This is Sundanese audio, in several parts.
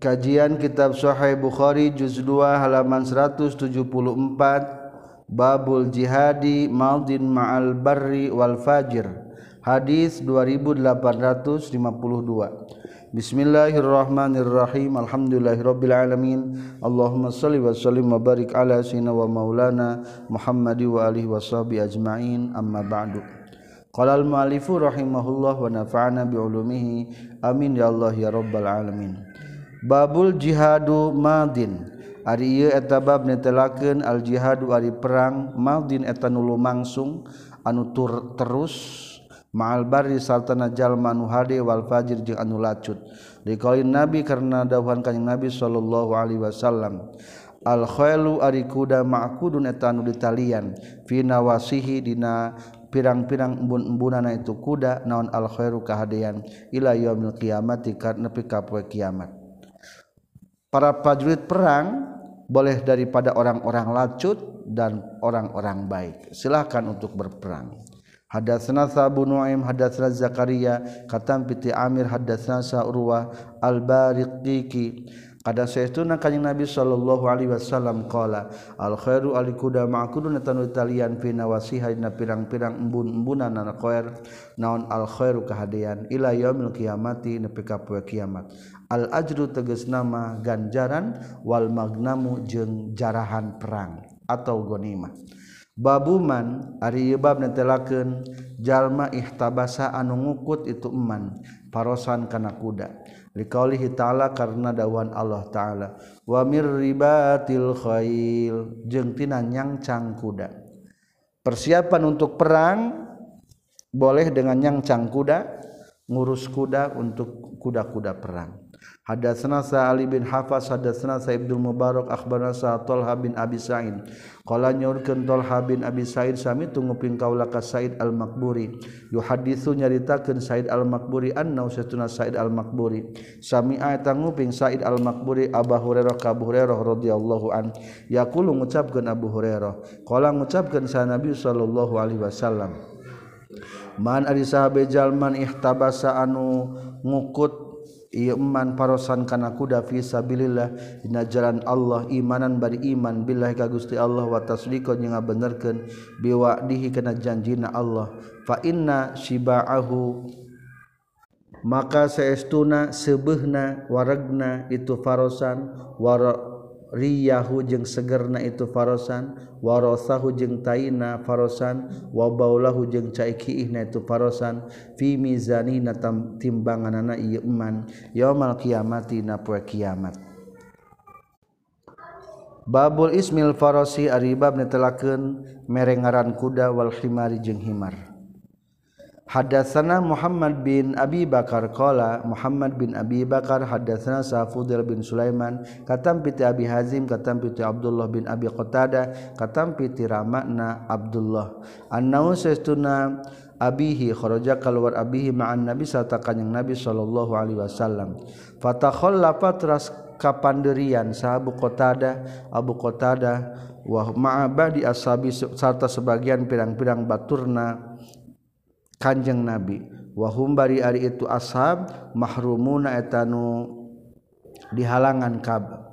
Kajian Kitab Sahih Bukhari juz 2 halaman 174 Babul Jihadi Maldin Ma'al Barri wal Fajir Hadis 2852 Bismillahirrahmanirrahim. Alhamdulillahirabbil alamin. Allahumma shalli wa sallim wa barik ala sayyidina wa maulana Muhammadi wa alihi washabi ajmain. Amma ba'du. Qala al-mu'allifu rahimahullah wa nafa'ana bi ulumihi. Amin ya Allah ya rabbal alamin Babul jihadu Madin Ari etabab netelaken al-jihadu Ari perang Madin etanulu langsung anu tur terus maalbari hade wal Fajir jeung anu lacut. Dikoin nabi karena dawuhan kanjing Nabi sallallahu Alaihi Wasallam. Al khailu ari kuda ma'kudun etanu ditalian. Fina wasihi dina pirang-pirang embun-embunana itu kuda naon al khairu kahadean ila yaumil qiyamati karena nepi ka kiamat. Para prajurit perang boleh daripada orang-orang lacut dan orang-orang baik. Silahkan untuk berperang. Hadatsana Abu Nuaim hadatsana Zakaria katam piti Amir hadatsana Urwah al-Bariqi ada saestuna kanjing Nabi sallallahu alaihi wasallam qala al khairu al kuda ma'kudun tanu talian fi nawasiha pirang-pirang embun-embunan na khair. Naon al khairu kahadian ila yaumil qiyamati nepi ka poe kiamat al-ajru teges nama ganjaran wal magnamu jeung jarahan perang atau gonimah babuman ari bab netelakeun jalma ihtabasa anu ngukut itu eman parosan kana kuda. Liqaulihi ta'ala karena dawan Allah ta'ala wa mirribatil khail jeung tina nyangcang kuda. Persiapan untuk perang boleh dengan nyangcang kuda ngurus kuda untuk kuda-kuda perang. Hadatsana Ali bin Hafas, hadatsana Ibnu Mubarak akhbarana Sa'd Talha bin Abi Sa'id. Qala nyaurkeun Talha bin Abi Sa'id sami tunguping kaula ka Sa'id Al-Makburi. Yuhaditsu nyaritakeun Sa'id Al-Makburi anna usatuna Sa'id Al-Makburi. Sami eta nguping Sa'id Al-Makburi Abu Hurairah ka Abu Hurairah radhiyallahu an. Yaqulu ngucapkeun Abu Hurairah. Qala ngucapkeun sa Nabi sallallahu alaihi wasallam. Man ari sahabe jalman ihtabasa anu ngukut iman parosan kana kuda fi sabilillah. Dina jalan Allah imanan bari iman. Billahi ka Gusti Allah wa tasdiqan jeung ngabenerkeun. Biwa'dihi kana janjina Allah. Fa inna shiba'ahu maka saestuna seubeuhna waregna itu farosan war riyahu jeung segerna itu farosan warosahu jeung taina farosan wabaulahu jeung caikiihna itu farosan fi mizanina timbanganana ieu iman yaumal kiamati na poe kiamat. Babul ismil farosi Aribab netelakeun mere ngaran kuda wal himari jeung himar. Hadatsana Muhammad bin Abi Bakar qala Muhammad bin Abi Bakar hadatsana Safudil bin Sulaiman katam piti Abi Hazim katam piti Abdullah bin Abi Qatadah katam piti Ramakna Abdullah. Annau saestuna abihi kharaja keluar abihi ma'an nabi sarta kanjing nabi sallallahu alaihi wasallam. Fatakhallafa teras kapanderian sahabu Qatadah Abu Qatadah wa ma'abadi ashabi sarta sebagian pirang-pirang baturna kanjeng nabi. Wahum bari ari itu ashab mahrumuna etanu di halangan kab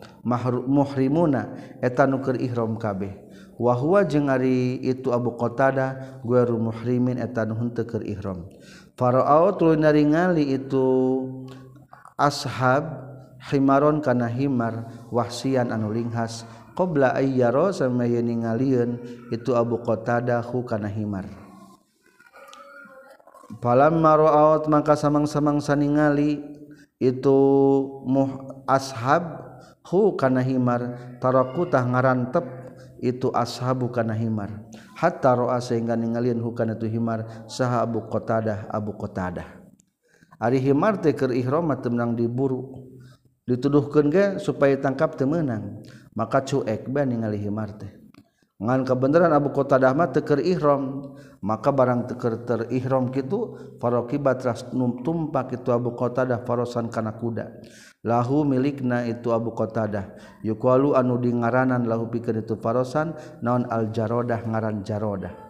muhrimuna etanu keur ihram kabeh. Wa huwa jeung ari itu Abu Qatadah gueru muhrimin etanu henteu keur ihram. Farao tuluy naringali itu ashab himaron kana himar wahsian anu linghas qabla ayyaro sama ningalieun itu Abu Qatadah kana himar. Palam maroat maka samang-samang saningali itu muh ashab hu kana himar taraku tah ngarantep itu ashabu kana himar. Hatta roa sehingga ningalieun hu kana tu himar saha Abu Qatadah Abu Qatadah. Ari himar teh keur ihram teu diburu. Dituduhkeun ge supaya tangkap teu meunang. Maka cuek bae ningali himar teh ngan kebenaran Abu Qatadah mah teker ihram. Maka barang teker terihram kitu farokibat ras tumpak itu Abu Qatadah farosan kana kuda. Lahu milikna itu Abu Qatadah yuqalu anu di ngaranan lahu pikeun itu farosan naon al jarodah ngaran jarodah.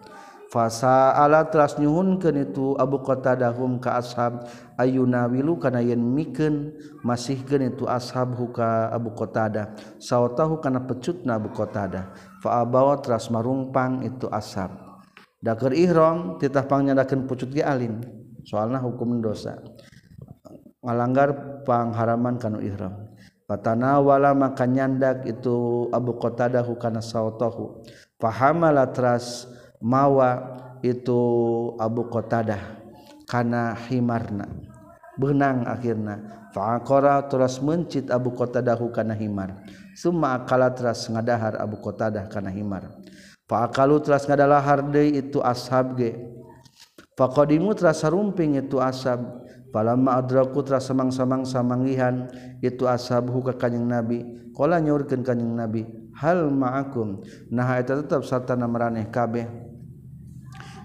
Fasa ala teras nyuhunkeun itu Abu Qatadahum ka ashab ayuna wilu kana yen mikeun masihkeun itu ashab huka Abu Qatadah sautahu kana pecutna Abu Qatadah fabawa teras marungpang itu ashab dakar ihram titahpangnya daken pucut ge alin. Soalnya hukum dosa. Ngalanggar pangharaman kanu ihram patana wala maka nyandak itu Abu kotada hukana saw tahu pahamalah teras mawa itu Abu Qtadah karena himarna. Benang akhirnya faqara terus mencit Abu Qtadahu karena himar semua akala teras ngadahar Abu Qtadah karena himar. Faqalu teras ngadalah harde itu ashab ge. Faqadimu terasa rumping itu ashab. Falamma adraku terasa samang-samang samangihan itu ashabhu ka kanjing Nabi. Qala nyaurkeun kanjing Nabi hal ma'akum? Nah eta tetep sartana maraneh kabeh.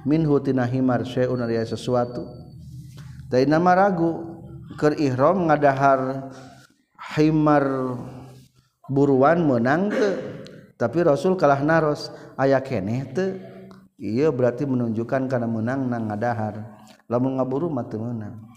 Minhutina himar syai'un ari sesuatu. Dari nama ragu keur ihram ngadahar himar buruan menang ke tapi Rasul kalah naros. Aya keneh teu? Ieu berarti menunjukkan kana menang nang ngadahar. Lamun ngaburu mah teu meunang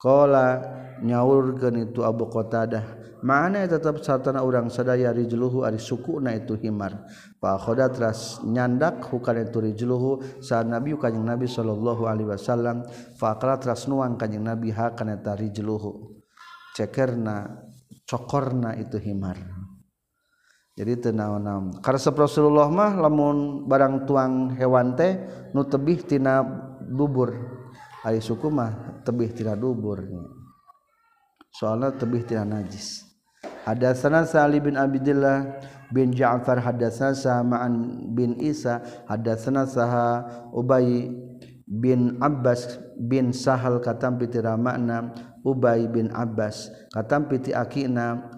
qala nyaurkeun itu Abu Qatadah mana tetap satana urang sadaya rijluhu ari sukuna itu himar? Fa khoda teras nyandak hukana itu rijluhu sa nabi kanjing nabi sallallahu alaihi wasallam. Fa qala teras nuang kanjing nabi ha kana ta rijluhu. Cekerna cokorna itu himar. Jadi tenaon karena Rasulullah mah lamun barang tuang hewan teh nu tebih tina dubur. Ari suku mah tebih tina dubur soalnya tebih tina najis. Hadatsana Sa'li bin Abdullah bin Ja'far hadatsana Sa'man bin Isa hadatsana Saha Ubay bin Abbas bin Sahal katam piti ramakna Ubay bin Abbas. Katam piti akina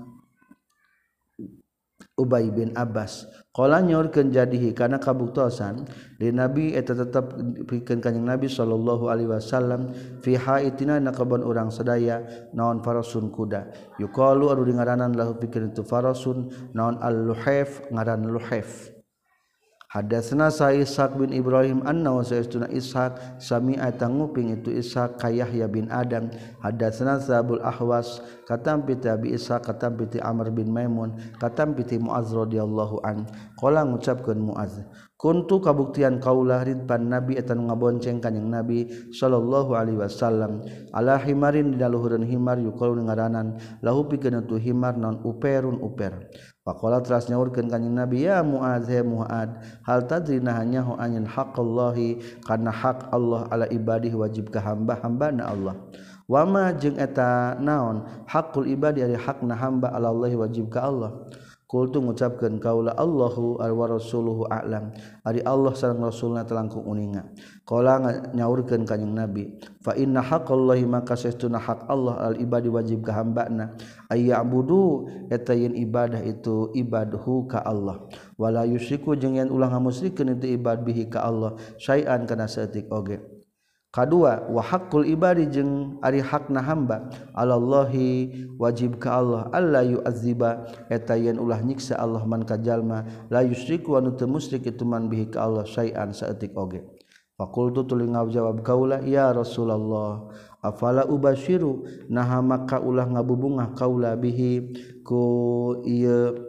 Ubay bin Abbas. Kala nyorkeun jadihi kana kabuktosan di Nabi eta tetep pikeun kanjing Nabi sallallahu alaihi wasallam fi haitina na kaban urang sadaya naon farasun kuda. Yuqalu anu dingaranan lahu pikeun tu farasun naon al-luhaif ngaran luhaif. Hadatsna sa Ishaq bin Ibrahim annahu sa'istuna Ishaq sami'a tanguping itu Ishaq ka Yahya bin Adam. Hadatsna sa Abdul Ahwas katam bi Abi Ishaq katam bi Amr bin Maimun katam bi Muaz radhiyallahu an. Qala ngucapkeun Muaz Kuntu kabuktian kaulah ridpan Nabi eta ngabonceng kanyang Nabi sallallahu alaihi wasallam. Ala himarin dina himar yuqalu ngaranan lahu pikeun tu himar non uperun uper. Pakola teras nyaurkeun kanyang Nabi ya muaz ya Muad hal tadrina hanya hu anyin haqqallahi kana hak Allah ala ibadihi wajib ka hamba-hambana Allah. Wama jeung eta naon hakul ibadi ari hakna hamba ala Allah wajib ka Allah. Kultu mengucapkan kaulah Allahu wa rasuluhu a'lam. Ari Allah sareng rasulna telangkung uninga. Qala nyaurkeun ka Nabi, fa inna haqqallahi maka sesuna hak Allah al ibadi wajib ka hambana ayyabudu eta yen ibadah itu ibadhu ka Allah. Wala yusyriku jeung yen ulah ngamusrikeun itu ibad bihi ka Allah syai'an kana saeutik oge. Okay. kedua wahakul ibari jeng ari hakna hamba. Allahhi wajib ka Allah. Allah yu azziba eta yen ulah nyiksa Allah man kajalma la yusriku anu teu musyrik itu man bihi ka Allah syai'an saeutik oge. Fakultu tuluy ngajawab kaula ya Rasulullah afala ubasyiru naha maka ulah ngabubungah kaula bihi ku ieu.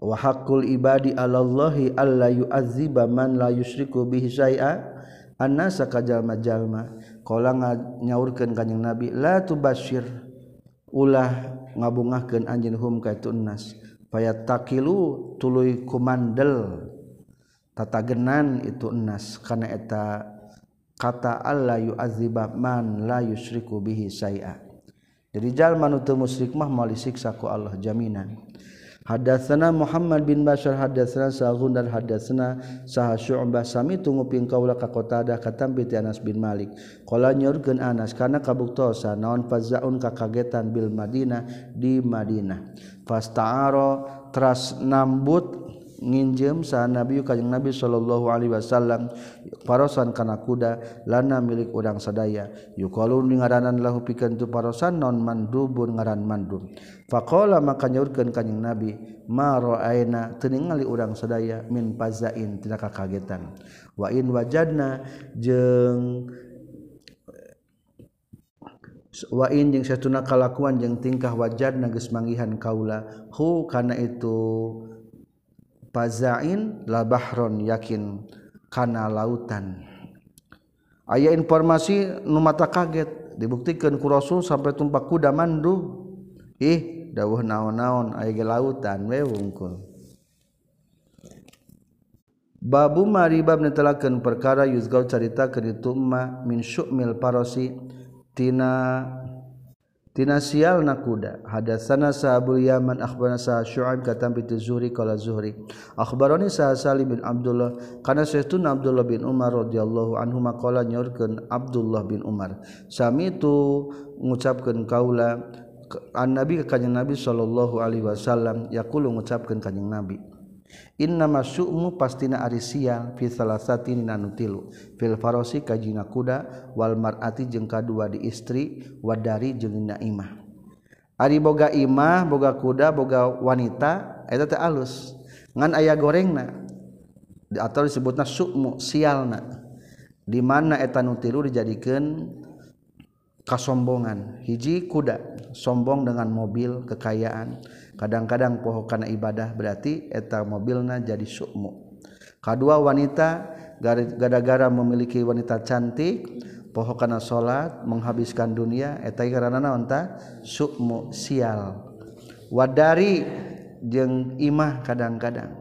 Wahakul ibadi alallahi alla yu'azziba man la yusyriku bihi syai'a Anasa kajallma-jalma kola nyaurkan kanyang nabi la tubasyir ulah ngabungahkan anjin hum kaitunas payat takilu tuluy kumandel. Tatagenan itu nas karena eta kata Allah yu'adzibah man la yusriku bihi say'a jadi jalma nu teu musyrik mah moal disiksa ku Allah jaminan. Hadatsana Muhammad bin Bashar hadatsana Sa'un dan hadatsana Sah Syu'bah sami tunguping kaula ka Qatadah katam bi Anas bin Malik. Qala nyorkeun Anas kana kabuktosa naon fazaun kakagetan bil Madinah di Madinah. Fasta'ara teras nambut nginjem sa nabi kajeng Nabi Shallallahu Alaihi Wasallam parosan kana kuda lana milik udang sadaya. Yukolun ngaranan lahu pikeun tu parosan non mandubun ngaran mandum faqala maka nyaurkeun kanjing Nabi ma raaina teu ningali urang sadaya min pazain tina kakagetan. Wa in wajadna jeung wain jeung satuna kalakuan jeung tingkah wajar nages manggihan kaula. Hu kana itu pazain labahron yakin kana lautan. Aya informasi nu mata kaget. Dibuktikan ku rasul sampai tumpak kuda mandu. Ih dawuh naon-naon aya ge lautan we wungkul. Babu maribab netelakeun perkara yuzgau carita keur ditumma min syukmil parosi tina tina sial na kuda hadatsana sahabul yaman akhbarana sa syu'aib katam bi zuhri qala zuhri akhbarani sa salim bin abdullah kana sayyiduna abdullah bin umar radhiyallahu anhu maqala nyorkeun abdullah bin umar. Sami tu ngucapkeun kaula an nabi ka kanjeng nabi sallallahu alaihi wasallam yaqulu ngucapkeun kanjeng nabi. Inna su'mu pastina arisial fi salasati nanutilu. Fil farosi kajina kuda wal mar'ati jeung kadua di istri wadari jeung dina imah ari boga imah boga kuda boga wanita eta teh alus. Ngan aya gorengna atau disebutna su'mu sialna. Di mana eta nutilu dijadikeun kasombongan. Hiji kuda sombong dengan mobil kekayaan. Kadang-kadang poho kana ibadah berarti eta mobilna jadi sukmu. Kedua wanita gara-gara memiliki wanita cantik poho kana salat menghabiskan dunia eta karena naon sukmu sial. Wadari jeung imah kadang-kadang.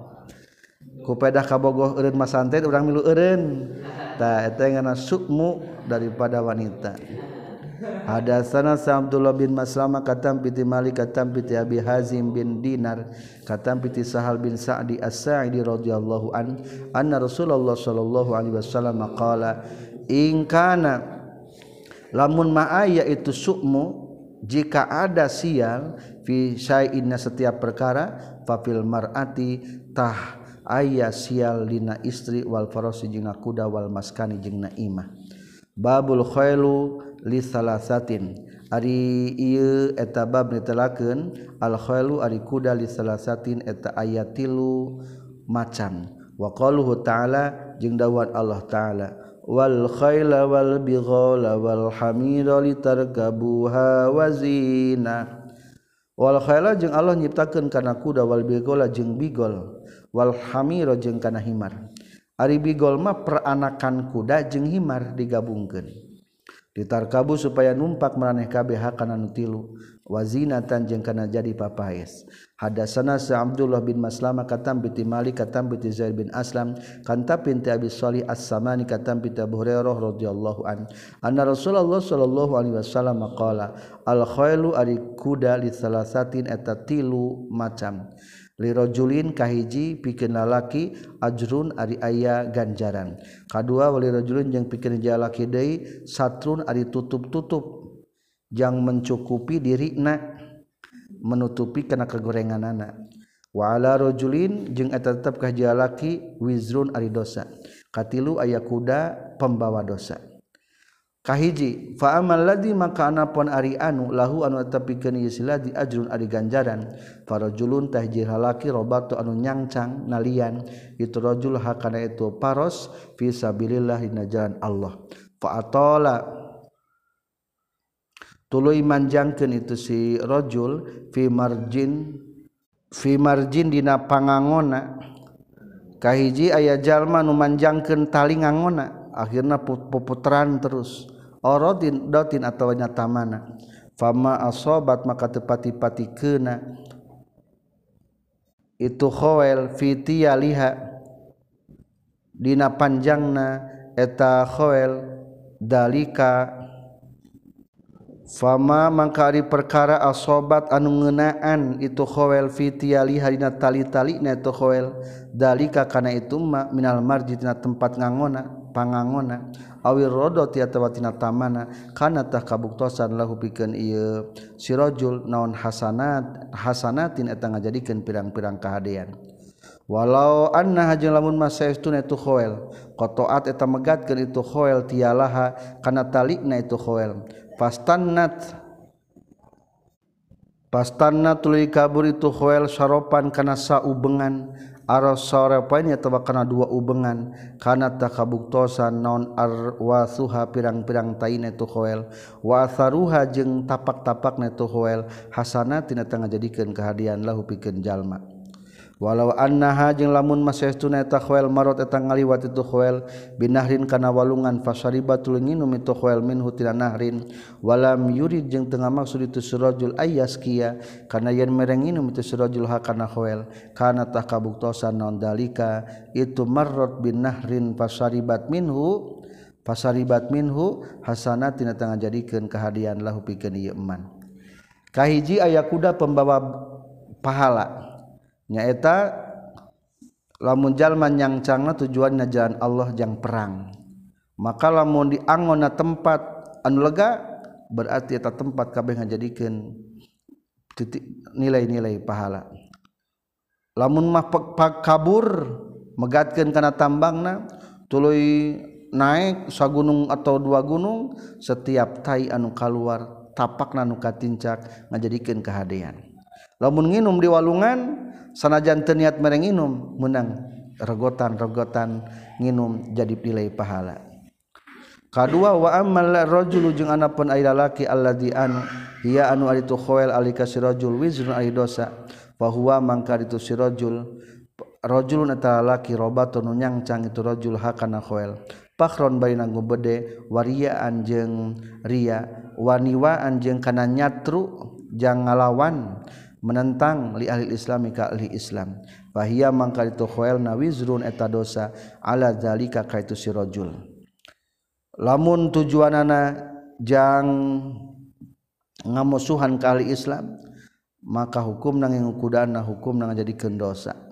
Kupedah kabogoh eureun masantet urang milu eureun. Tah eta ngana sukmu daripada wanita. Ada sana Abdullah bin Maslama katam piti Malik katam piti Abi Hazim bin Dinar katam piti Sahal bin Sa'di As-Sa'idi radhiyallahu an anna Rasulullah sallallahu alaihi wasallam qala in kana lamun ma'aya itu sukmu jika ada sial fi syai'inna setiap perkara fafil mar'ati tah aya sial dina istri wal farasi jeung kuda wal maskani jeung imah. Babul khailu li salasatin. Ari ieu eta bab nitelakeun al khailu ari kuda li salasatin eta ayat tilu macan. Waqaluhu ta'ala jeung dawuh Allah ta'ala wal khayla wal bighala wal hamira litarkabuha wazina wal khayla jeung Allah nyiptakeun kana kuda wal bighala jeung bigol wal hamira jeung kana himar. Ari bigol mah peranakan kuda jeung himar digabungkeun. ditarkabu supaya numpak meraneh kabeh hakana nu tilu. Wazinatan jeung kana jadi papaes hadasana sa Abdullah bin Maslama katam bi Malik katam bi Zaid bin Aslam kanta binti Abi Shalih As-Samani katam bi Abu Hurairah radhiyallahu an. Anna Rasulullah sallallahu alaihi wasallam qala al khailu ari kuda li salasatin eta tilu macam. lirojulin kahiji pikeun lalaki ajrun ari aya ganjaran. Kedua walirojulin yang pikin jalaki deui satrun ari tutup-tutup. Yang mencukupi dirina menutupi kena kegorengan anak wala jeung eta tetep kah jalaki wizrun ari dosa. Katilu aya kuda pembawa dosa. kahiji faamal ladzi maka anapon ari anu lahu anu tapikeun ieu si ladzi ajrun ari ganjaran. Farajulun tahjir halaki robatu anu nyangcang nalian itu rajul hakana itu paros fi sabilillah dina jalan Allah. Fa atala tuluy manjangkeun itu si rajul fi marjin fi marjin dina pangangona. Kahiji aya jalma nu manjangkeun tali ngangona akhirna puputeran terus. orodin dotin atau nyata mana fama asobat maka tepati-pati kena itu khowel fitia liha. Dina panjangna eta khowel dalika. Fama mangkari perkara asobat anu ngenaan itu khowel fitia liha dina tali-tali na itu khowel dalika. Karena itu ma minal marji dina tempat ngangona pangangona. awil rodo tiatawatina tamana kanatah kabuktosan lahu pikeun ieu. Sirajul naon hasanat hasanatin eta ngajadikeun pirang-pirang kahadean. Walau anna hajeng lamun masaestun itu khoel qataat eta megatkeun itu khoel tialaha kana talikna itu khoel. Fastannat Pastanna tuluy kabur itu khoel saropan kana saubengan. arosorepanya tebak kana dua ubengan kana takabuktosan non arwasuha pirang-pirang taine tu khoel wa atharuha jeung tapak-tapakna tu khoel hasana tina tengah jadikeun kahadian lahu pikeun jalma. walau annaha jeung lamun masestuna eta khoel marot eta ngaliwat itu khawel binahrin kana walungan fasaribatul nginum itu khawel minhu tina nahrin. Walam yurid jeung tengah maksud itu surajul ayaskia kana yen mereng nginum itu surajul ha kana kana tah kabuktosan naon dalika itu marot binahrin fasaribat minhu fasaribat minhu hasana tina tengah jadikeun kahadian lahu pikeun ieu eman. Kahiji aya kuda pembawa pahala. nyaeta lamun jalman yang cangna tujuannya jalan Allah yang perang. Maka lamun dianggona tempat anu lega berarti eta tempat kabeh ngajadikeun titik nilai-nilai pahala. Lamun mah kabur megatkeun kana tambangna tuluy naik sagunung atau dua gunung setiap tai anu kaluar tapakna nu katincak ngajadikeun kahadean. Lamun nginum di walungan sanajan niat mereng inum menang regotan-regotan nginum jadi nilai pahala. Kedua wa amalrojul ujung anakpun air lalaki Allah di anu ia anu itu khoel alika sirajul wizrun ari dosa bahwa mangka itu sirojul rojulun eta lalaki robatun nyangcang itu rojul hakana khoel. Pakron baina nanggo bede anjeung jeung ria waniwa jeung kana nyatru jang ngalawan menentang li ahli Islam ka ahli Islam. Fahia mangka itu khoel na wizrun eta dosa ala zalika ka itu si rajul. Lamun tujuanana jang ngamusuhan ka ahli Islam maka hukum nang ngukudana hukum nang jadi kendosa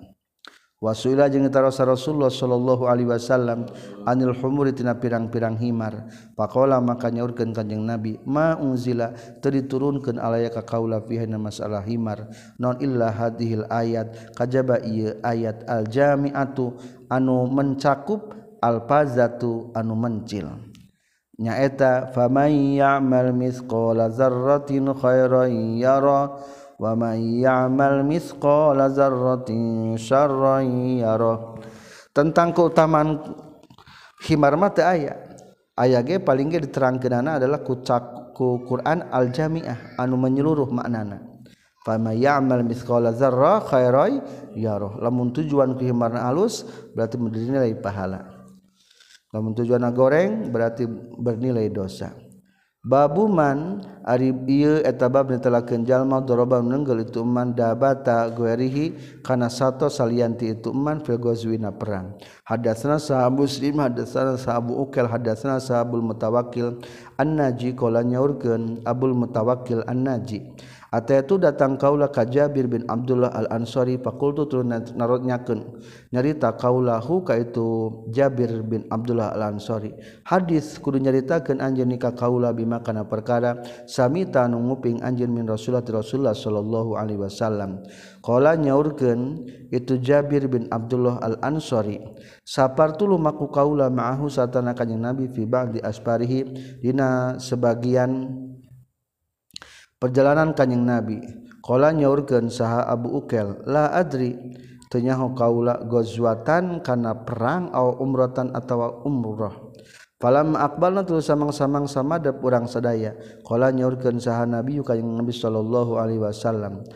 Wasuila jeung tarasa Rasulullah sallallahu alaihi wasallam anil humuri tina pirang-pirang himar. Pakola maka nyaurkeun Kanjeng Nabi, ma unzila teu diturunkeun alaya ka kaula fiha masalah himar. Non illa hadhil ayat kajaba ieu ayat al jami'atu anu mencakup alfazatu anu mencil. Nyaeta famay ya'mal mithqala dzarratin khairan yara waman ya'mal mithqala dzarratin syarran yarah tentang keutamaan himar mata ayat ayat ge paling ge diterangkeunana adalah kucak ku Quran al jamiah anu menyeluruh maknana. Fama ya'mal mithqala dzarra khairan yarah. Lamun tujuan ku himarna alus berarti bernilai pahala. Lamun tujuanna goreng berarti bernilai dosa. babuman Ariiya etabab ituman dabata guerihi kana sato salianti ituman filgozwina perang. Hadasna sah muslim hadasna sabu ukel hadasna sabul mutawakil annaji qala nyaurgen Abdul Mutawakkil annaji. Ataitu datang kaulah ka Jabir bin Abdullah al-Ansari fakultu turun narotnyakeun. Nyarita kaulahu ka itu Jabir bin Abdullah al-Ansari. Hadis kudu nyaritakeun anjeun ka kaula bima kana perkara samita nu nguping anjeun min Rasulullah Rasulullah sallallahu alaihi wasallam. Qala nyaurkeun itu Jabir bin Abdullah Al-Ansari sapartu lumaku kaula ma'ahu satana kanjing Nabi fi ba'di asfarihi dina sebagian perjalanan kanyeng nabi. Kala nyaurkeun saha Abu Ukel la adri. Tenyaho kaula gozwatan kana perang au umratan atawa umrah. Falam aqbalna terus samang-samang samadap urang sadaya. Kala nyaurkeun saha nabi kanyeng nabi sallallahu alaihi wasallam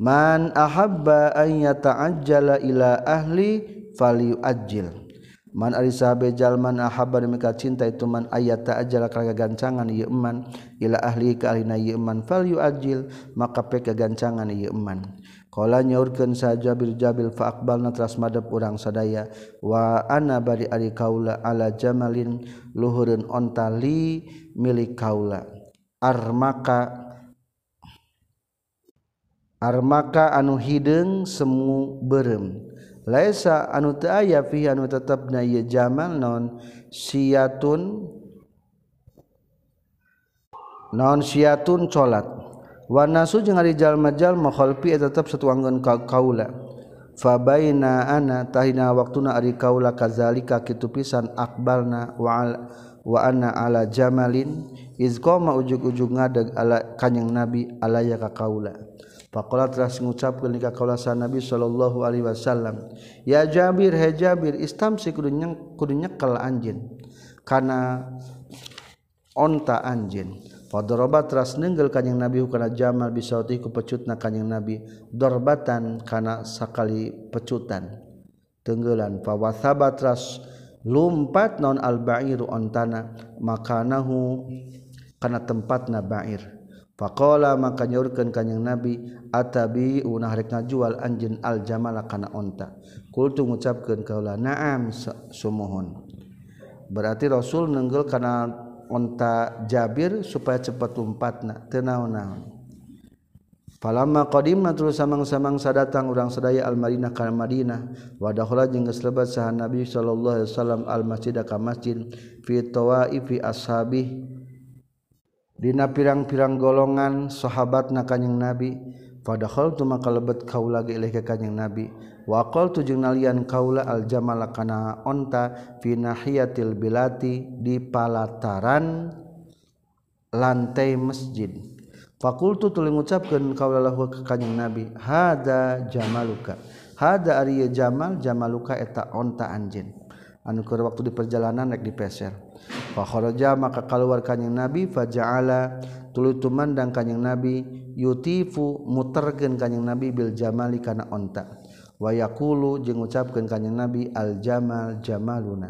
man ahabba an yata'ajjala ila ahli falyuajjil. Man ari sahabe jalman ahabba mika cinta itu man ayat ta'ajjala ka gagancangan ieu man ila ahli ka alina ieu man falyuajjil maka pe gagancangan ieu man. Kala nyaurkeun sa Jabir Jabil fa aqbalna tras madep urang sadaya wa ana bari ari kaula ala jamalin luhureun onta li milik kaula. Armaka armaka anu hidung semu berem. Laisa anu teu aya fi anu tetep na ieu jamal non siatun non siatun salat wa nasu jeung ari jalma-jalma khalfi tetep satuangkeun ka kaula. Fa baina ana tahina waqtuna ari kaula kazalika kitu pisan akbalna wa al, wa ana ala jamalin. Iz qama ujug-ujug ngadeg ala kanjing nabi alaya ka kaula. Pakola teras mengucapkan nikah kaulasan Nabi Shallallahu Alaihi Wasallam. Ya Jabir, he Jabir, Islam si kudunya kudunya kel anjin, karena onta anjin. Fadoroba teras nenggel kanyang Nabi hukana jamal bisauti ku pecutna kanyang Nabi dorbatan kana sakali pecutan tenggelan. Fawasaba teras lumpat non al bairu ontana makanahu kana tempatna bair. Pakola maka nyaurkan kanyang Nabi atabi unah rek ngajual anjeun al jamala kana onta. Kultu ngucapkeun kaula naam sumuhun berarti rasul nenggel kana onta jabir supaya cepat lompatna teu naon-naon. Falamma qadimna terus samang-samang sadatang urang sadaya al Madinah ka Madinah wa dakhala jeung geus lebat saha Nabi sallallahu alaihi wasallam al masjid ka masjid fi tawaifi ashabih. Dina pirang-pirang golongan sahabat na kanjing Nabi padahal tu maka lebet kaula ge ilaih ka kanjing nabi. Waqal tu jeung nalian kaula aljamal kana onta fi nahiyatil bilati di palataran lantai masjid. Fakultu tuluy ngucapkeun kaula lahu ka kanjing nabi hada jamaluka. Hada ari jamal jamaluka eta onta anjeun. Anu keur waktu di perjalanan rek dipeser. Fa kharaja maka kaluar kanjing nabi faja'ala tuluy tumandang kanjing nabi yutifu mutergen kanyang nabi Bil Jamali kana onta. Wayakulu jeung ngucapkeun kanyang nabi aljamal Jamaluna.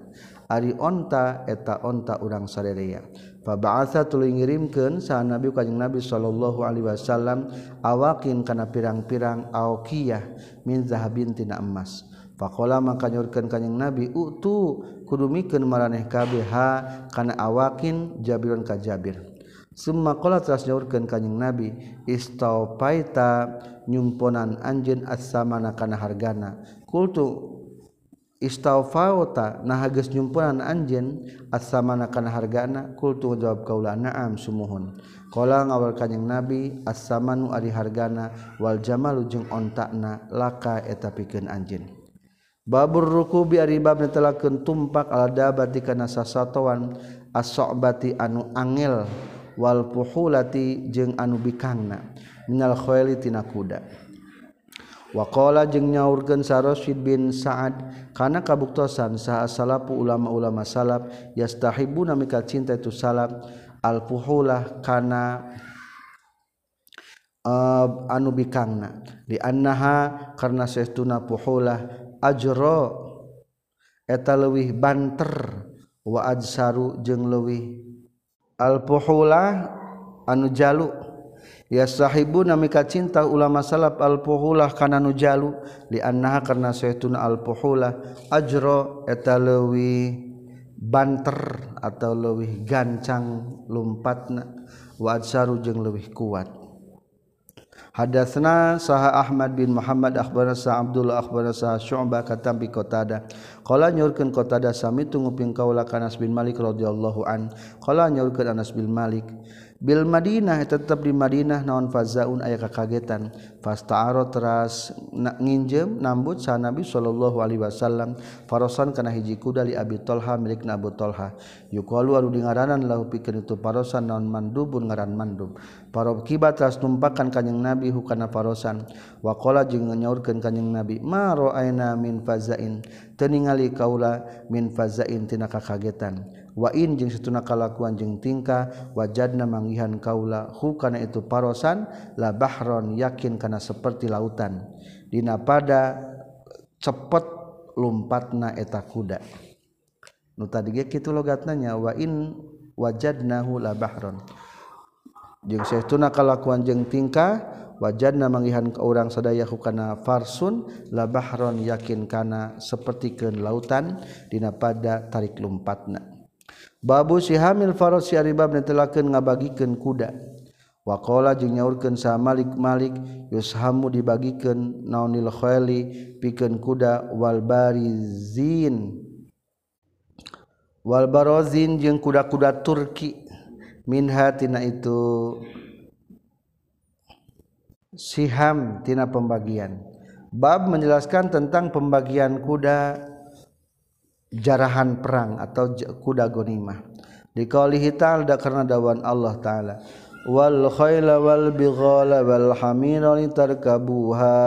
Ari onta eta onta urang sarerea. Pabaasa tulu ngirimkan sa nabi kanyang nabi sallallahu alaihi wasallam awakin kana pirang-pirang aokiyah min zahabin tina emas. Pakola maka nyurkan kanyang Nabi utu kudu mikeun maraneh kabeh kana awakin Jabirun ka Jabir. Summa qala telah nyaurkeun kanjing Nabi istaupaita nyumponan anjeun as-samana kana hargana. Kultu istaufaota nah geus nyumponan anjeun as-samana kana hargana? Kultu jawab kaula na'am sumuhun. Qala ngawal kanjing Nabi as-samanu ari hargana wal jamalu jeung ontakna laka eta pikeun anjeun. Babur rukubi ari bab netelakeun tumpak ala dabat dikana sasatowan as-so'bati anu angel. wal puhulati jeung anu bikangna minal khoeli tina kuda. Waqala jeung nyaurkeun Sarashid bin Sa'ad kana kabuktosan saha salafu ulama-ulama salaf yastahibuna mika cinta itu salaf al puhulah kana uh, anu bikangna. Di annaha karena saestuna puhulah ajra eta leuwih banter wa ajsaru jeung leuwih alpuhulah anu jalu. Ya sahibu namika cinta ulama salaf alpuhulah kana nu jalu. Li annaha karna saytuna alpuhulah ajro eta leuwih banter atau leuwih gancang lumpatna. Wa adsaru jeung leuwih kuat. Hadatsna saha Ahmad bin Muhammad akhbarana sa Abdullah akhbarana sa Syu'bah katam bi Qatada. Qala nyorkeun Qatada sami tunguping kaula Anas bin Malik radhiyallahu an. Qala nyorkeun Anas bin Malik Bil Madinah tetap di Madinah naon fazaun aya kakagetan. Fastaaro teras nginjem nambut sa Nabi sallallahu Alaihi Wasallam. Farosan kana hiji kuda li Abi Tolha milik Abu Tolha. Yuqalu anu dingaranan lahu pikeun itu parosan naon mandubun ngaran mandub. Parob kibat teras numpakan kanjing Nabi hukana parosan waqala jeung nyaurkeun kanjing Nabi ma ra'aina min fazain? Teningali kaula min fazain tina kakagetan. wain jeung situna kalakuan jeung tingkah wajadna manggihan kaula hu kana itu parosan la bahron yakin kana seperti lautan. Dina pada cepet lumpatna eta kuda. Nu tadi ge kitu logatna nya wain wajadnahu la bahron. Jeung situna kalakuan jeung tingkah wajadna manggihan ka urang sadaya kana farsun la bahron yakin kana sapertikeun lautan dina pada tarik lumpatna. Babu si hamil Faros si Aribab netelakeun ngabagikeun kuda. Waqala jeung nyaurkeun sa Malik Malik yushamu dibagikeun naonil khayli pikeun kuda wal barizin. Wal barozin jeung kuda-kuda Turki minha tina itu siham tina pembagian. Bab menjelaskan tentang pembagian kuda jarahan perang atau kuda gonimah. Dikaulihi ta'ala karena dawan Allah ta'ala. Wal khayla wal bighala wal hamira litarkabuha.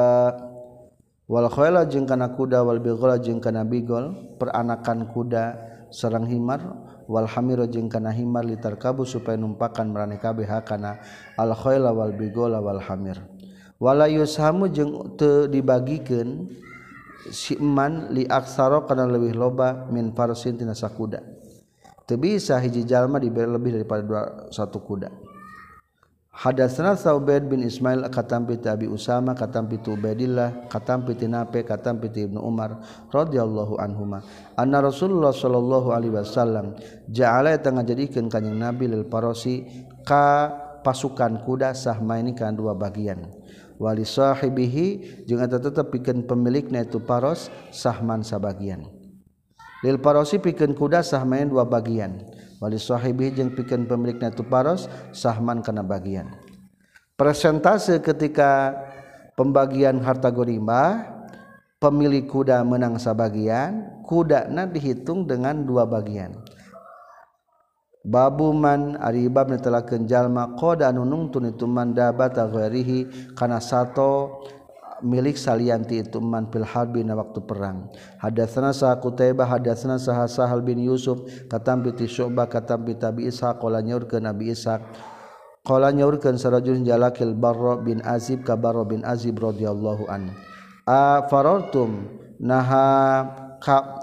Wal khayla jeung kana kuda wal bighala jeung kana bigol peranakan kuda sareng himar. Wal hamira jeung kana himar litarkabu supaya numpakan marane kabeh kana. Al khayla wal bighala wal hamir. Wala yushamu jeung teu dibagikeun siman liaksaro karena lebih loba min farsin tina sakuda. Teu bisa hiji jalma diberi lebih daripada dua satu kuda. Hadatsana Saubaid bin Ismail katampi Abi Usama katampi Ubaidillah katampi Nape katampi Ibnu Umar radhiyallahu anhuma anna Rasulullah sallallahu alaihi wasallam ja'ala tengah jadikeun kanjing Nabi lil parosi ka pasukan kuda sahma ini kan dua bagian. wali sahibihi jeung eta tetep pikeun pemilikna itu paros sahman sabagian. Lil parosi pikeun kuda sahman dua bagian. Wali sahibihi jeung pikeun pemilikna itu paros sahman kana bagian. Persentase ketika pembagian harta gorima pemilik kuda menang sabagian kuda na dihitung dengan dua bagian. babuman aribab netelakeun jalma qada anu nungtun itu man dabata ghairihi kana sato milik salianti itu man fil harbi na waktu perang. Hadatsana sa kutaibah hadatsana sa sahal bin yusuf katam bi syu'bah katam bi tabi ishaq qala nyaurkeun nabi ishaq qala nyaurkeun sarajul jalakil barra bin azib ka barra bin azib radhiyallahu an a farartum naha ka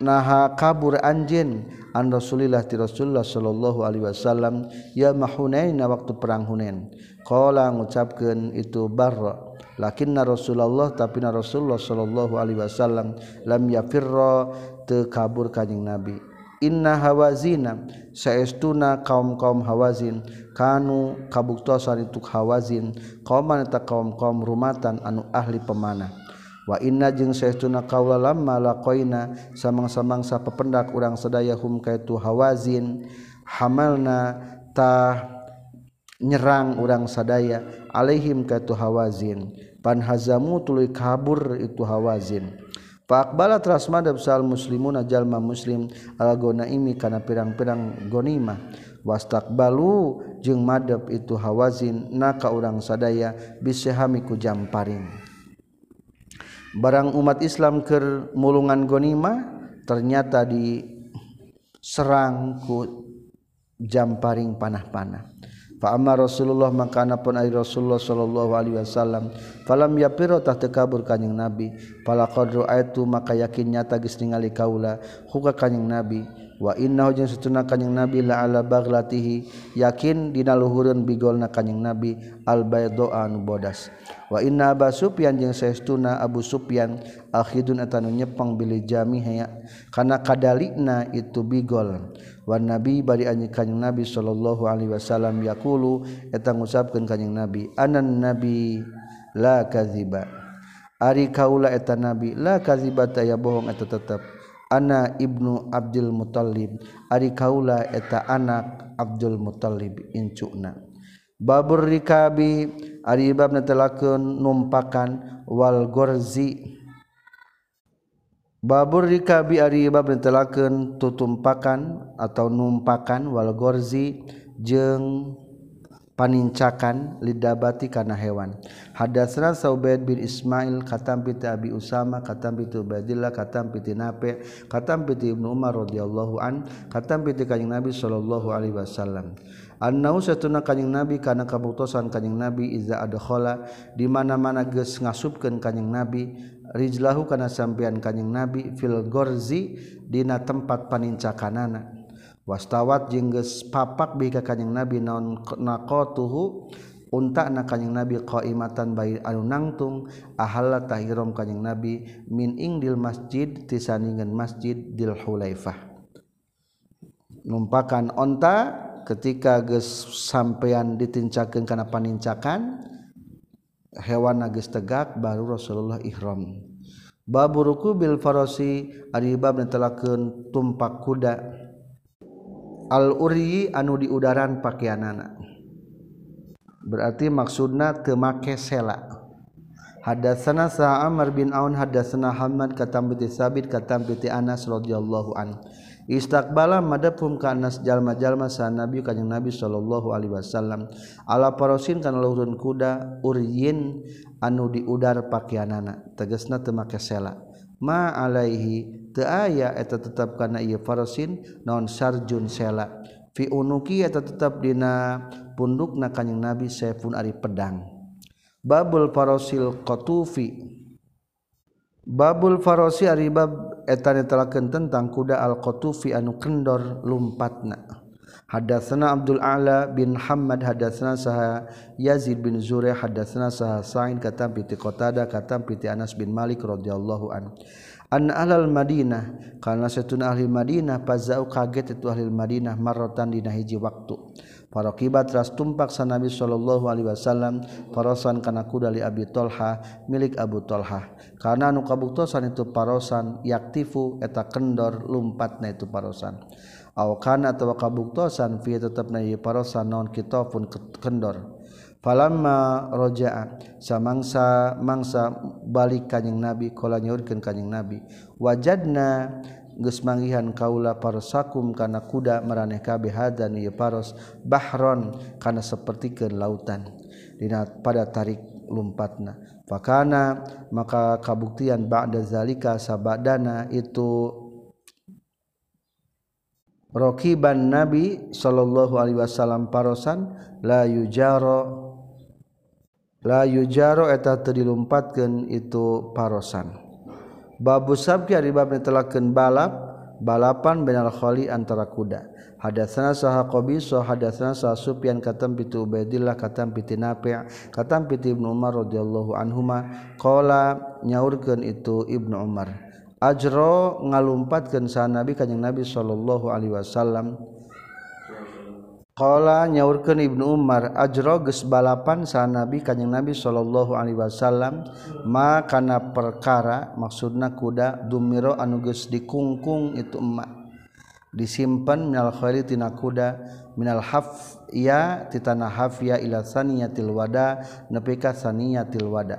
naha kabur anjin an Rasulillah ti Rasulullah sallallahu alaihi wasallam ya mahunaina waktu perang Hunain. Qala ngucapkeun itu Barra. Lakinna Rasulullah tapi na Rasulullah sallallahu alaihi wasallam lam yafirra teu kabur kanjing Nabi. Inna hawazina saestuna kaum-kaum hawazin kanu kabuktosan itu hawazin kaum eta kaum-kaum rumatan anu ahli pemanah. wa inna jeung saestuna kaula lamma laqaina samang-samangsa pependak urang sadaya hum kaitu hawazin hamalna ta nyerang urang sadaya alaihim kaitu hawazin. Panhazamu tuluy kabur itu hawazin. Faqbala teras madhab sal muslimun jalma muslim ala gonaimi kana pirang-pirang gonimah. Wastaqbalu jeung madep itu hawazin naka urang sadaya bisihami ku jamparing. barang umat Islam ke mulungan gonima ternyata diserang ku jamparing panah-panah. Fa'amma Rasulullah makanapun ari Rasulullah sallallahu alaihi wasallam. Falam yapiro tah teu kabur kanjing Nabi. Fala qad ra'aitu maka yakin nyata geus ningali kaula huka kanjing Nabi. Wa innahu jeung satuna kanjing Nabi la ala baglatihi yakin dina luhureun bigolna kanjing Nabi al baydoa anu bodas. Wa inna Abu Sufyan jeung saestuna Abu Sufyan akhidun atanu nyepeng bilih jami kana kadalina itu bigol. Wan nabi bari anj kanyeng nabi sallallahu Alaihi Wasallam yaqulu eta ngusapkeun kanyeng nabi anan nabi la kaziba Ari kaula eta nabi la kazibata ya bohong eta tetep. Ana ibnu Abdul Muttalib ari kaula eta anak Abdul Muttalib incuna babur rikabi ari bab netelakeun numpakan wal gorzi. babur rikabi ari bab netelakeun tutumpakan atau numpakan wal gorzi jeung panincakan lidabati kana hewan. Hadatsna saubaid bin ismail katam bi abi usama katam bi ubaidillah katam bi nafi katam bi ibnu umar radhiyallahu an katam bi kanjing nabi sallallahu alaihi wasallam. Annau satuna kanjing nabi kana kabuktosan kanjing nabi iza adkhala di mana-mana geus ngasupkeun kanjing nabi rijlahu kana sampean kanjing nabi fil gorzi dina tempat panincakanana. Wastawat jeung geus papak bi ka kanjing nabi naon naqatuhu unta na kanjing nabi qaimatan bayi anu nangtung ahalla tahirum kanjing nabi min ingdil masjid tisaningan masjid dil hulaifah. Numpakan onta ketika geus sampean ditincakeun kana panincakan hewan nagis tegak baru Rasulullah ihram. Babu ruku Bil Farosi Aribab netelakeun tumpak kuda. Al-uri anu di udaran pakaian anak berarti maksudna temake sela. Hadatsana Sa'amr bin Aun hadatsana Hamad katam piti Sabit katam Anas radhiyallahu anhu Istakbala madapum ka anas jalma-jalma sa Nabi kanyang Nabi sallallahu alaihi wasallam. Ala parosin kana luhurun kuda uryin anu diudar pakianana tegasna teu make sela. Ma alaihi teu aya eta tetep kana ieu parosin non sarjun sela. Fi unuki eta tetep dina pundukna kanyang Nabi saifun ari pedang. Babul farosil qatufi Babul farosi ari bab etan telaken tentang kuda alqotufi anu kendor lumpatna Hadatsana Abdul A'la bin Hammad hadatsana saha Yazid bin Zureh hadatsana saha Sa'id katam piti Qatadah katam piti Anas bin Malik radhiyallahu an. An ahlal Madinah karena setuna ahli Madinah fazau kaget itu ahli Madinah marotan dina hiji waktu. para kibat ras tumpaksa Nabi Shallallahu Alaihi Wasallam parosan kana kudali Abi Tolha milik Abu Tolha. Karena anu kabuktosan itu parosan yaktifu eta kendor lumpatna itu parosan. Aw kana atawa kabuktosan fi tetepna ieu parosan non kita pun kendor. Falamma rojaa samangsa mangsa balik kanjing nabi kala nyaurkeun kanjing nabi. Wajadna geus manggihan kaula parasakum kana kuda maraneh kabeh hadan ieu paros bahron kana sapertikeun lautan dina pada tarik lumpatna fakana maka kabuktian ba'da zalika sabadana itu Rokiban Nabi Shallallahu Alaihi Wasallam parosan la yujaro la yujaro eta terdilumempatkan itu parosan. babu sabki ari bab netelakeun balap balapan benal khali antara kuda. Hadatsana saha qabis hadatsana saha sufyan katam piti ubaidillah katam piti nafi' katam piti ibnu umar radhiyallahu anhuma qala nyaurkeun itu ibnu umar. Ajro ngalumpatkeun sa nabi kanjing nabi sallallahu alaihi wasallam. Kala nyaurkeun Ibnu Umar ajro geus balapan sa Nabi kanjing Nabi sallallahu alaihi wasallam ma kana perkara maksudna kuda dumiro anu geus dikungkung itu emak disimpan minal khairi tina kuda minal haf ya titana hafya ila saniyatil wada nepi ka saniyatil wada.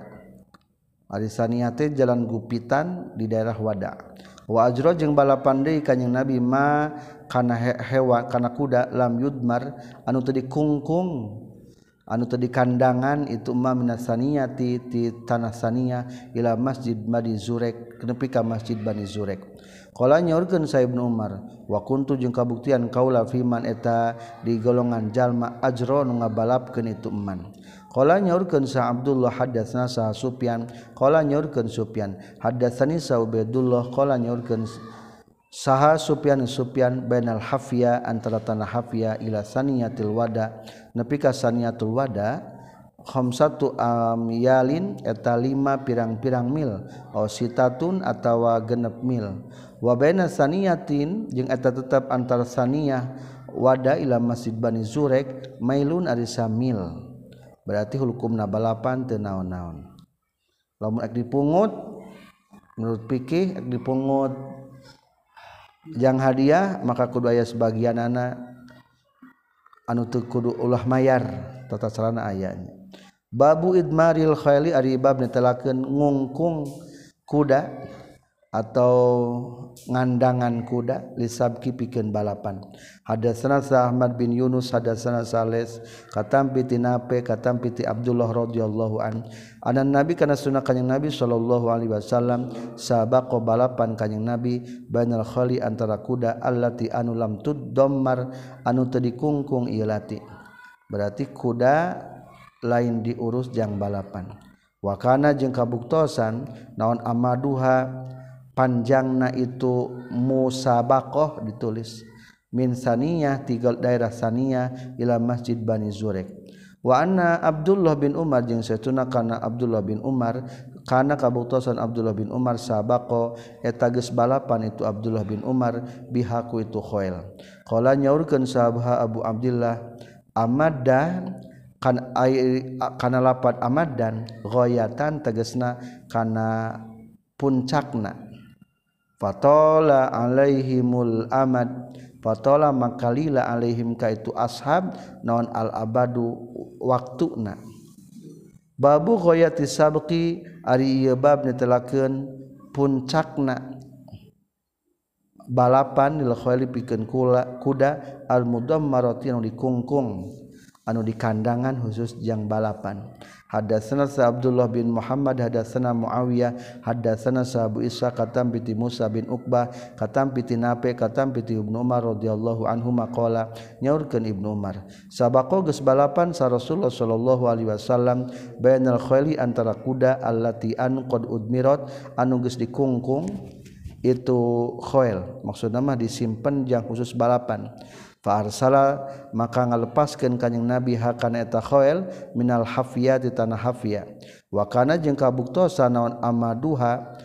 Ari saniyate jalan gupitan di daerah wada. wajro jeung balapan Dei kanyeng nabi ma kana hewa kana kuda lam yudmar anu tadi kungkung anu tadi kandangan itu ma minasania ti, ti tanah sania ila masjid Bani Zurek nepi ka masjid Bani Zurek. Qala nyaurkeun Saibnu Umar wa kuntu jeung kabuktian kaula fiman eta di golongan jalma ajro nu ngabalapkeun itu man. Qala nyaurkeun sa Abdullah hadatsna sa Sufyan. Qala nyaurkeun Sufyan. Hadatsani sa Ubaidullah qala nyaurkeun saha Sufyan Sufyan bainal hafiya antara tanah hafiya ila saniyatil wada. Nepi ka saniyatul wada khamsatu amyalin eta lima pirang-pirang mil aw sitatun atawa genep mil. Wa baina saniyatin jeung eta tetap antar saniyah wada ila masjid Bani Zurek mailun ari samil berarti hukum nabalapan tenaon-naon lamun ek dipungut menurut pikih ek dipungut yang hadiah maka kudu aya sebagian anak anu teu kudu ulah mayar tata sarana ayanya babu idmaril khayli ari bab netelakeun ngungkung kuda. atau ngandangan kuda lisabki pikeun balapan. Hadatsana Ahmad bin Yunus hadatsana Sales katampi tinape katampi piti Abdullah radhiyallahu an. Anan nabi kana sunnah kanjing nabi sallallahu alaihi wasallam sabaqo balapan kanjing nabi bainal khali antara kuda allati anu lam tudammar anu teu dikungkung ieu lati. Berarti kuda lain diurus jang balapan. Wakana jeung kabuktosan naon amaduha panjangna itu musabakoh ditulis. Min saniyah tiga daerah saniyah ila masjid Bani Zurek. Wa anna Abdullah bin Umar jeung satuna kana Abdullah bin Umar kana kabuktosan Abdullah bin Umar sabaqo eta geus balapan itu Abdullah bin Umar bihaku itu khoil qala nyaurkeun sahabat Abu Abdullah amadda kan air kana lapat amadan ghayatan tegasna kana puncakna. fatola alaihimul amad. Fatola makalila alaihim ka itu ashab naon al abadu waktuna. Babu ghayati sabqi ari ieu bab netelakeun puncakna. Balapan lil khayli kula kuda al mudammaratin dikungkung. anu dikandangan khusus yang balapan. Hadatsana Abdullah bin Muhammad hadatsana Muawiyah hadatsana Abu Isa katam piti Musa bin Uqbah katam piti Nape katam piti Ibnu Umar radhiyallahu anhu maqala nyaurkeun Ibnu Umar sabaqo geus balapan sa Rasulullah sallallahu alaihi wasallam bainal khayli antara kuda allati an qad udmirat anu geus dikungkung itu khoil. Maksudna mah disimpen jang khusus balapan. Farsala maka ngalepaskan kanyeng Nabi hakana eta khoel minal hafiyah di tanah hafiyah. Wa kana kabuktosa naon amaduha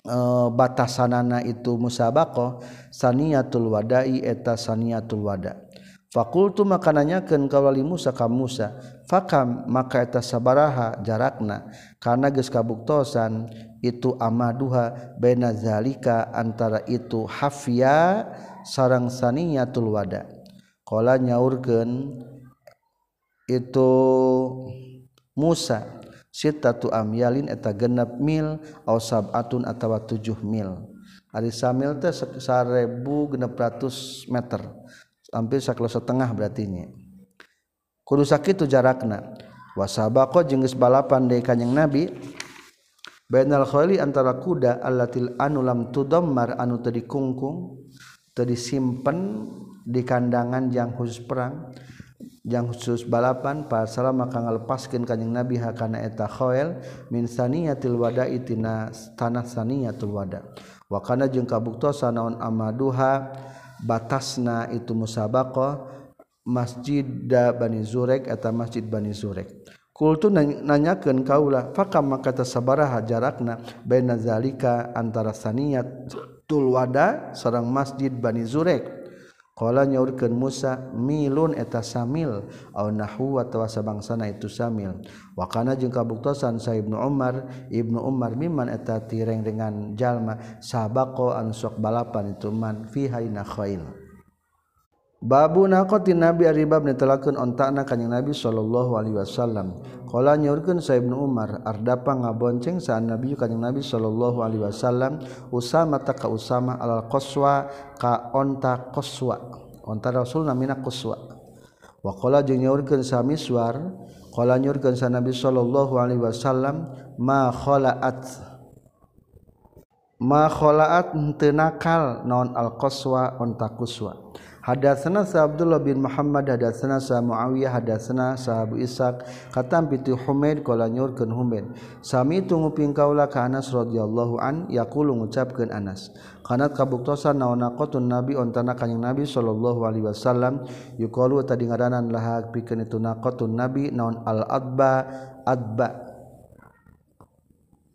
e, batasanana itu musabaqah saniyatul wada'i eta saniyatul wada. Fakultu maka nanyakeun ka wali Musa ka Musa, fakam maka eta sabaraha jarakna kana geus kabuktosan itu amaduha baina zalika antara itu hafiyah sarang saniyatul wada. Qala nyaurkeun itu Musa sitatu amyalin eta genep mil au sab'atun atawa tujuh mil. Ari samil teh 1600 meter hampir sakilo setengah berartinya kudu sakitu jarakna. Wasabaqo jeung geus balapan deui kanjing nabi bainal khali antara kuda allatil anu lam tudammar anu tadi kungkung disimpen di kandangan yang khusus perang yang khusus balapan pasal maka ngalepaskan kanyang nabi hakana eta khoel min saniyatil wada itina tanah saniyatul wada. Wakana jeung kabuktosa naon amaduha batasna itu musabaqah masjid da bani zurek eta masjid bani zurek. Kultu nanyakan kaulah fakam maka tasabaraha jarakna baina zalika antara saniyat Tulwada sarang masjid Bani Zurek. Kala nyaurkeun Musa milun eta samil au nahwu atawa sabangsana itu samil. Wa kana jeung kabuktosan sa Ibnu Umar Ibnu Umar miman eta tireng dengan jalma sabaqo an sok balapan itu man fi hayna khail. Babu naqati Nabi aribab netelakeun ontakna kanjing Nabi sallallahu alaihi wasallam. Qala nyaurkeun Sa Ibnu Umar ardapa ngabonceng sa Nabi kanjing Nabi sallallahu alaihi wasallam Usama ta ka Usama alal qaswa ka onta qaswa. Onta Rasul namina qaswa. Wa qala jeung nyaurkeun sa Miswar qala nyaurkeun sa Nabi sallallahu alaihi wasallam ma khalaat ma khalaat tenakal naon al qaswa onta qaswa. Hadatsana sa Abdullah bin Muhammad hadatsana sa Muawiyah hadatsana sa Abu Ishaq katam pitu Humaid qala nyurkeun Humaid. Sami tunguping kaula ka Anas radhiyallahu an yaqulu ngucapkeun Anas. Kanat kabuktosan naon naqatun Nabi ontana kanjing Nabi sallallahu alaihi wasallam yuqalu tadi ngaranan laha pikeun itu naqatun Nabi naon al adba adba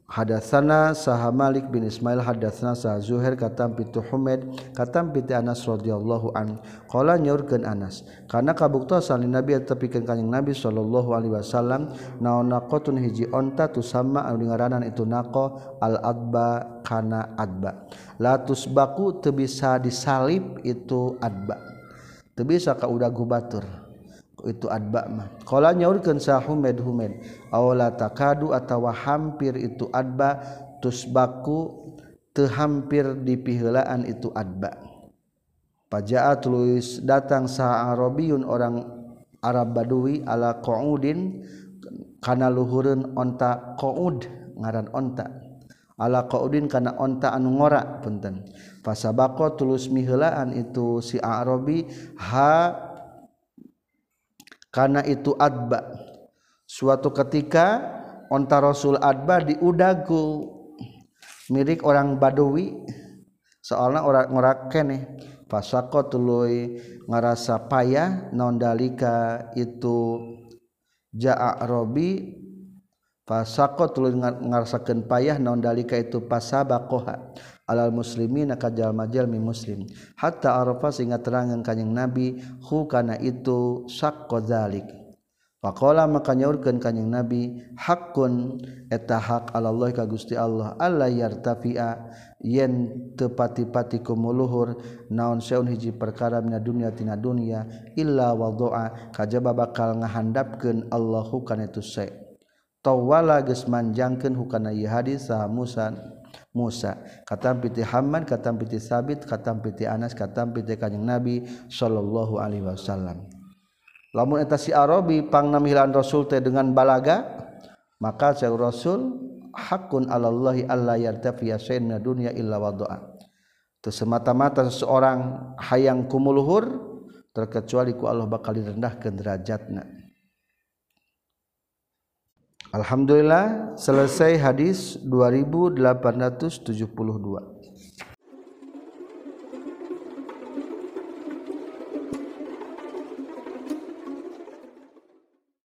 Hadatsana saha Malik bin Ismail hadatsana saha Zuhair katam pitu Humaid katam piti Anas radhiyallahu an. Qala nyaurkeun Anas kana kabuktosan Nabi tepikeun kanjing Nabi sallallahu alaihi wasallam naon naqatun hiji onta tu sama anu ngaranan itu naqa al adba kana adba. La tusbaku teu bisa disalip itu adba. Teu bisa ka udah gubatur. itu adba mah. Qala nyaurkeun sa humed humed. Awala takadu atawa hampir itu adba tusbaku teu hampir di piheulaan itu adba. Pajaat tulis datang sa arabiyun orang arab badui ala qaudin kana luhureun onta qaud ngaran onta. Ala qaudin kana onta anu ngora punten. Fasabaqo tulus miheulaan itu si arabi ha karena itu adba. Suatu ketika onta rasul adba diudagu mirip orang badawi soalnya orang ngorakene pasako tuluy ngarasa payah non dalika itu. Jaa robi fasako tulun ngarsakeun payah naon dalika itu pasabaqoha alal muslimin ka jalma-jalmi muslim. Hatta arafa sehingga terangkan kanjing nabi hu kana itu sakko zalik faqala maka nyaurkeun kanjing nabi hakun eta hak Allah ka Gusti Allah alla yartafi'a yen tepati pati kumuluhur naon seun hiji perkara mina dunya tina dunya illa wadaa kajaba bakal ngahandapkeun Allahu kana itu sae tawala geus manjangkeun hukana ieu hadis saha Musa Musa. Katam piti Hamad katam piti Sabit katam piti Anas katam piti Kanjeng Nabi sallallahu alaihi wasallam. Lamun eta si Arabi pangnamilan Rasul teh dengan balaga maka saya Rasul hakun alallahi alla yartafiya sayyidina dunya illa wadaa. Teu semata-mata seseorang hayang kumuluhur terkecuali ku Allah bakal direndahkeun derajatna. Alhamdulillah selesai hadis 2872